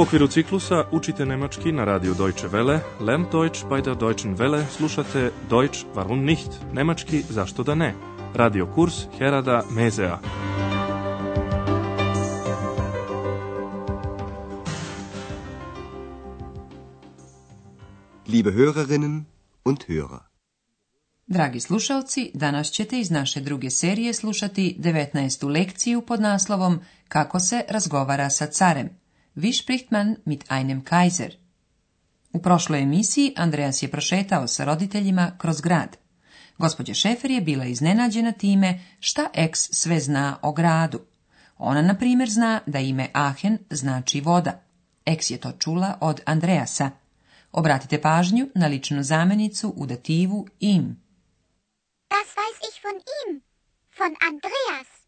okviru ciklusa učite nemački na radiju Deutsche Welle, Lern Deutsch bei der Deutschen Welle slušate Deutsch warum nicht, nemački zašto da ne, radio kurs Herada Mezea. Liebe Hörerinnen und Hörer. Dragi slušalci, danas ćete iz naše druge serije slušati 19. lekciju pod naslovom Kako se razgovara sa carem. Wie spricht man mit einem Kaiser? U prošloj emisiji Andreas je prošetao sa roditeljima kroz grad. Gospođa Šefer je bila iznenađena time šta eks sve zna o gradu. Ona, na primjer, zna da ime Ahen znači voda. Eks je to čula od Andreasa. Obratite pažnju na ličnu zamenicu u dativu im. Das weiß ich von ihm, von Andreas.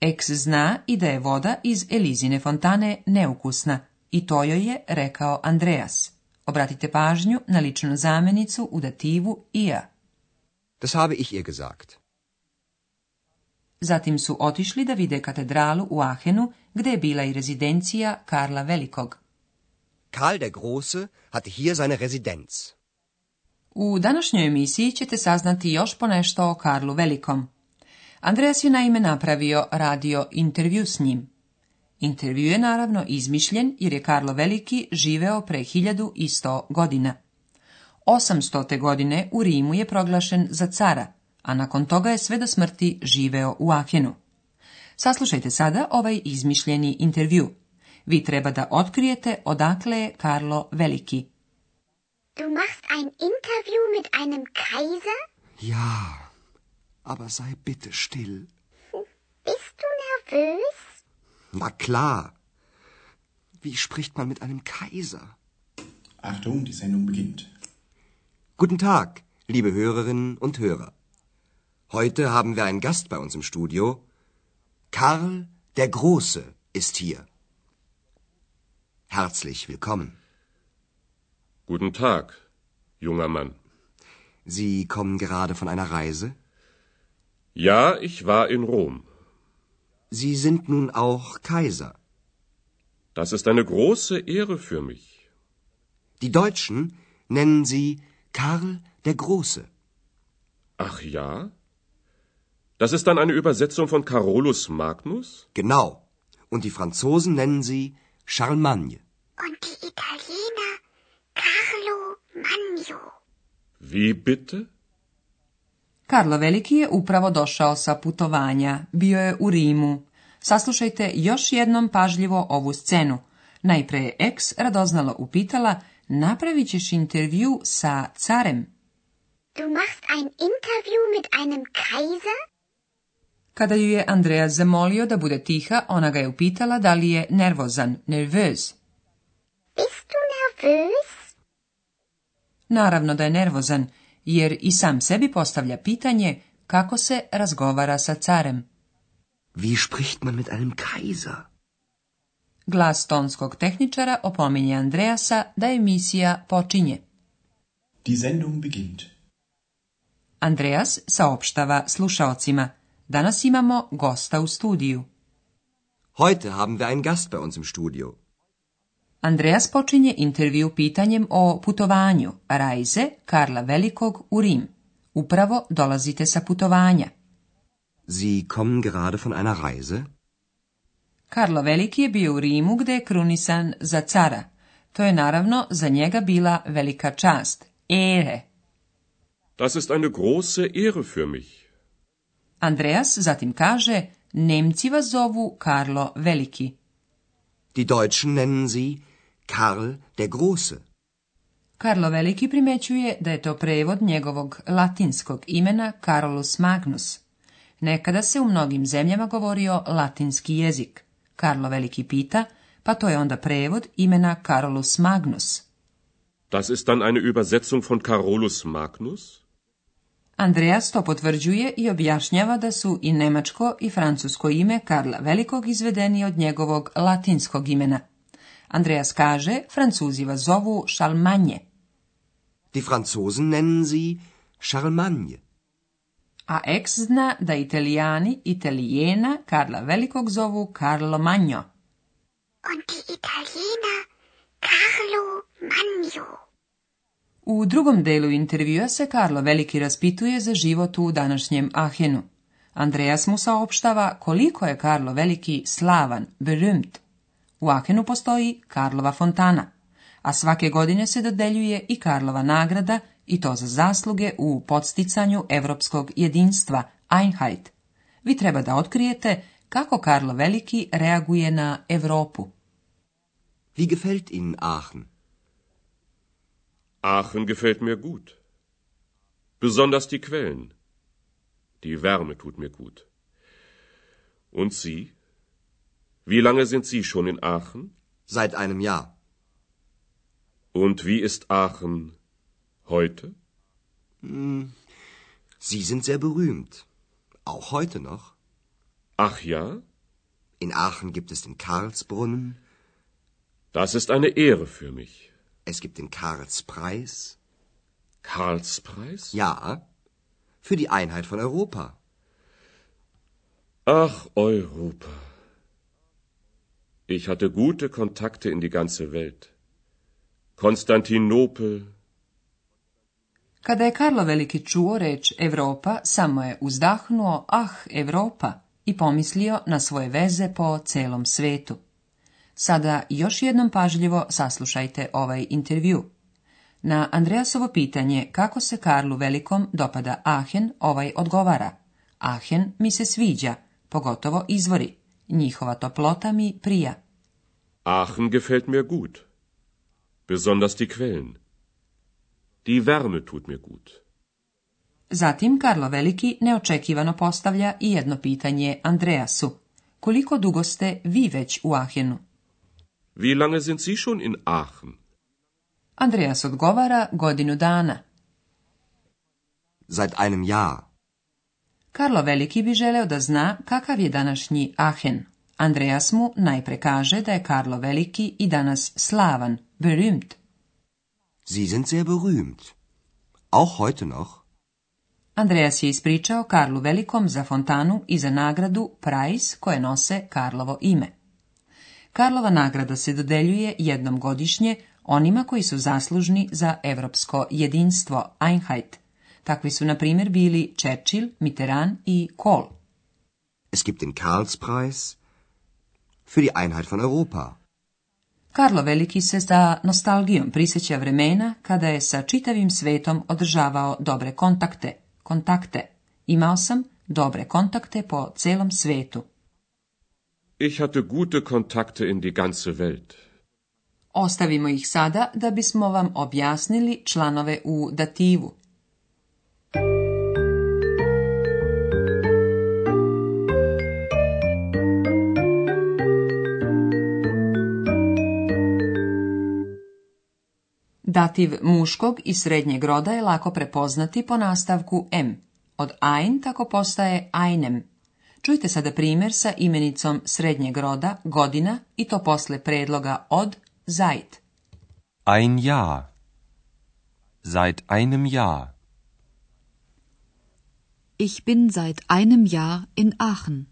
Eks zna i da je voda iz Elizine fontane neukusna i to joj je rekao Andreas. Obratite pažnju na ličnu zamenicu u dativu ia. Das habe ich ihr gesagt. Zatim su otišli da vide katedralu u Ahenu, gde je bila i rezidencija Karla Velikog. Karl der Große hatte hier seine Residenz. U današnjoj emisiji ćete saznati još ponešto o Karlu Velikom. Andreas je naime napravio radio intervju s njim. Intervju je naravno izmišljen jer je Karlo Veliki živeo pre 1100 godina. 800. godine u Rimu je proglašen za cara, a nakon toga je sve do smrti živeo u Afjenu. Saslušajte sada ovaj izmišljeni intervju. Vi treba da otkrijete odakle je Karlo Veliki. Du machst ein Interview mit einem Kaiser? Ja. aber sei bitte still. Bist du nervös? Na klar. Wie spricht man mit einem Kaiser? Achtung, die Sendung beginnt. Guten Tag, liebe Hörerinnen und Hörer. Heute haben wir einen Gast bei uns im Studio. Karl der Große ist hier. Herzlich willkommen. Guten Tag, junger Mann. Sie kommen gerade von einer Reise? Ja, ich war in Rom. Sie sind nun auch Kaiser. Das ist eine große Ehre für mich. Die Deutschen nennen sie Karl der Große. Ach ja? Das ist dann eine Übersetzung von Carolus Magnus? Genau. Und die Franzosen nennen sie Charlemagne. Und die Italiener Carlo Magno. Wie bitte? Karlo Veliki je upravo došao sa putovanja, bio je u Rimu. Saslušajte još jednom pažljivo ovu scenu. Najpre je ex radoznalo upitala, napravit ćeš intervju sa carem. Du machst ein intervju mit einem kaiser? Kada ju je Andreas zamolio da bude tiha, ona ga je upitala da li je nervozan, nervöz. Bist du Naravno da je nervozan, jer i sam sebi postavlja pitanje kako se razgovara sa carem. Wie spricht man mit einem Kaiser? Glas tonskog tehničara opominje Andreasa da emisija počinje. Die Sendung beginnt. Andreas saopštava slušaocima. Danas imamo gosta u studiju. Heute haben wir einen Gast bei uns im Studio. Andreas počinje intervju pitanjem o putovanju Rajze Karla Velikog u Rim. Upravo dolazite sa putovanja. Sie kommen gerade von einer Reise? Karlo Veliki je bio u Rimu gdje je krunisan za cara. To je naravno za njega bila velika čast, ere. Das ist eine große Ehre für mich. Andreas zatim kaže, Nemci vas zovu Karlo Veliki. Die Deutschen nennen sie Karl der Große. Karlo Veliki primećuje da je to prevod njegovog latinskog imena Carolus Magnus. Nekada se u mnogim zemljama govorio latinski jezik. Karlo Veliki pita, pa to je onda prevod imena Carolus Magnus. Das ist dann eine Übersetzung von Carolus Magnus? Andreas to potvrđuje i objašnjava da su i nemačko i francusko ime Karla Velikog izvedeni od njegovog latinskog imena – Andreas kaže, Francuzi vas zovu šalmanje. Die Franzosen nennen sie A ex zna da italijani italijena Karla Velikog zovu Karlo Manjo. Und die Italiena Carlo U drugom delu intervjua se Karlo Veliki raspituje za život u današnjem Ahenu. Andreas mu saopštava koliko je Karlo Veliki slavan, berühmt – u Akenu postoji Karlova fontana, a svake godine se dodeljuje i Karlova nagrada i to za zasluge u podsticanju Evropskog jedinstva Einheit. Vi treba da otkrijete kako Karlo Veliki reaguje na Evropu. Wie gefällt Ihnen Aachen? Aachen gefällt mir gut. Besonders die Quellen. Die Wärme tut mir gut. Und Sie? Wie lange sind Sie schon in Aachen? Seit einem Jahr. Und wie ist Aachen heute? Hm, Sie sind sehr berühmt. Auch heute noch. Ach ja? In Aachen gibt es den Karlsbrunnen. Das ist eine Ehre für mich. Es gibt den Karlspreis. Karlspreis? Ja, für die Einheit von Europa. Ach, Europa. Ich hatte gute Kontakte in die ganze Welt. Konstantinopel. Kada je Karlo Veliki čuo reč Evropa, samo je uzdahnuo ah Evropa, i pomislio na svoje veze po celom svetu. Sada još jednom pažljivo saslušajte ovaj intervju. Na Andreasovo pitanje kako se Karlu Velikom dopada Ahen, ovaj odgovara. Ahen mi se sviđa, pogotovo izvori. Njihova toplota mi prija. Aachen gefällt mir gut. Besonders die Quellen. Die Wärme tut mir gut. Zatim Karlo Veliki neočekivano postavlja i jedno pitanje Andreasu. Koliko dugo ste vi već u Aachenu? Wie lange sind Sie schon in Aachen? Andreas odgovara godinu dana. Seit einem Jahr. Karlo Veliki bi želeo da zna kakav je današnji Aachen. Andreas mu najpre kaže da je Karlo Veliki i danas slavan, berühmt. Sie sind sehr berühmt. Auch heute noch. Andreas je ispričao Karlu Velikom za fontanu i za nagradu Preis koje nose Karlovo ime. Karlova nagrada se dodeljuje jednom godišnje onima koji su zaslužni za evropsko jedinstvo Einheit Takvi su, na primjer, bili Churchill, Mitterrand i Kohl. Es gibt den Karlspreis für die Einheit von Europa. Karlo Veliki se sa nostalgijom prisjeća vremena kada je sa čitavim svetom održavao dobre kontakte. Kontakte. Imao sam dobre kontakte po celom svetu. Ich hatte gute kontakte in die ganze Welt. Ostavimo ih sada da bismo vam objasnili članove u dativu. Dativ muškog i srednjeg roda je lako prepoznati po nastavku M. Od ein tako postaje einem. Čujte sada primjer sa imenicom srednjeg roda, godina i to posle predloga od seit. Ein Jahr. Seit einem Jahr. Ich bin seit einem in Aachen.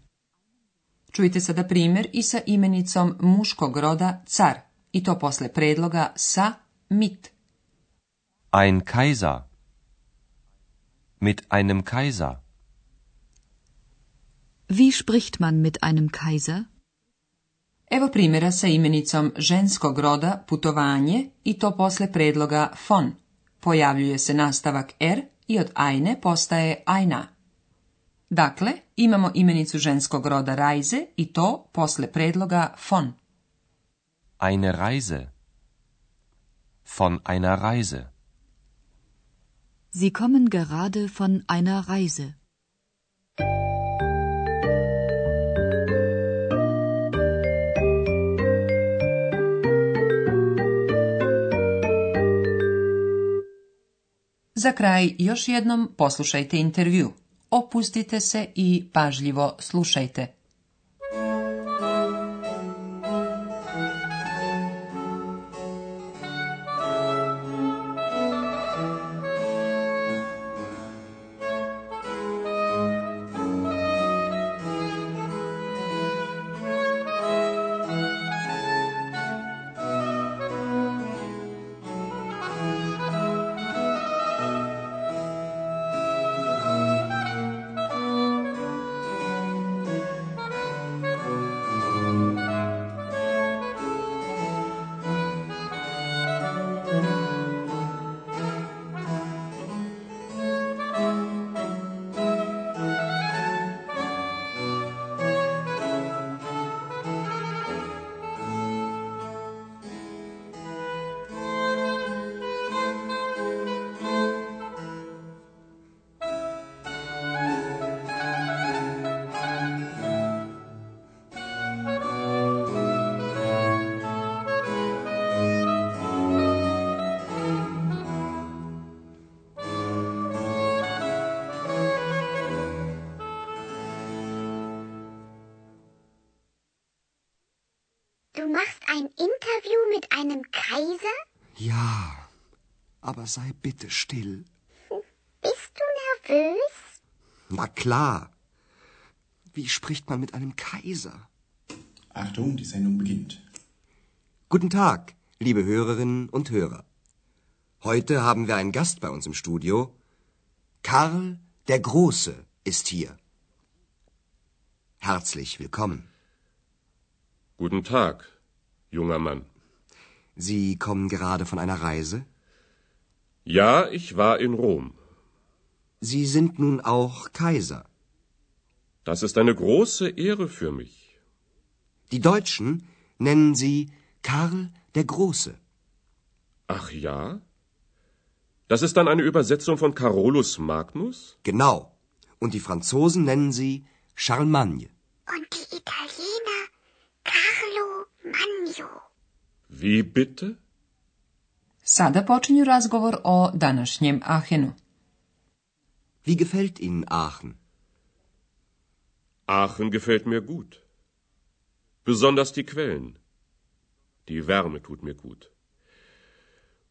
Čujte sada primjer i sa imenicom muškog roda car i to posle predloga sa mit. Ein Kaiser. Mit einem Kaiser. Wie spricht man mit einem Kaiser? Evo primjera sa imenicom ženskog roda putovanje i to posle predloga von. Pojavljuje se nastavak er i od ajne postaje ajna. Dakle, imamo imenicu ženskog roda rajze i to posle predloga von. Eine Reise. Von einer Reise. Sie kommen gerade von einer Reise. Za kraj još jednom poslušajte intervju. Opustite se i pažljivo slušajte. Du machst ein Interview mit einem Kaiser? Ja, aber sei bitte still. Bist du nervös? Na klar. Wie spricht man mit einem Kaiser? Achtung, die Sendung beginnt. Guten Tag, liebe Hörerinnen und Hörer. Heute haben wir einen Gast bei uns im Studio. Karl der Große ist hier. Herzlich willkommen. Guten Tag, junger Mann. Sie kommen gerade von einer Reise? Ja, ich war in Rom. Sie sind nun auch Kaiser. Das ist eine große Ehre für mich. Die Deutschen nennen sie Karl der Große. Ach ja? Das ist dann eine Übersetzung von Carolus Magnus? Genau. Und die Franzosen nennen sie Charlemagne. Okay. Wie bitte? Sada počinju razgovor o današnjem Ahenu. Wie gefällt Ihnen Aachen? Aachen gefällt mir gut. Besonders die Quellen. Die Wärme tut mir gut.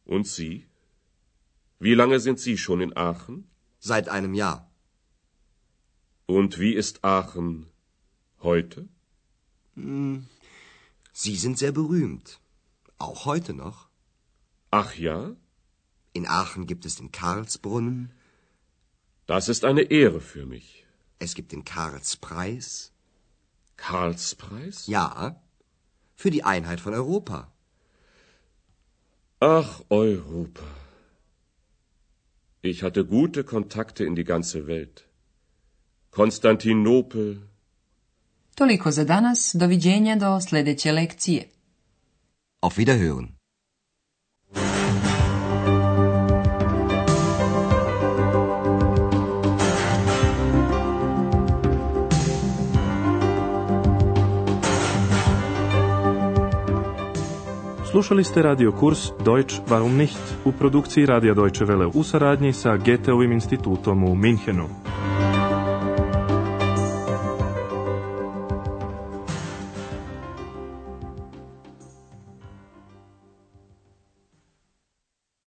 Und Sie? Wie lange sind Sie schon in Aachen? Seit einem Jahr. Und wie ist Aachen heute? Hm, Sie sind sehr berühmt. Auch heute noch. Ach ja? In Aachen gibt es den Karlsbrunnen. Das ist eine Ehre für mich. Es gibt den Karlspreis. Karlspreis? Ja. Für die Einheit von Europa. Ach, Europa. Ich hatte gute Kontakte in die ganze Welt. Konstantinopel, Toliko za danas, doviđenja do sljedeće lekcije. Auf Wiederhören. Slušali ste radio kurs Deutsch warum nicht u produkciji Radija Deutsche Welle u saradnji sa Goetheovim institutom u Minhenu.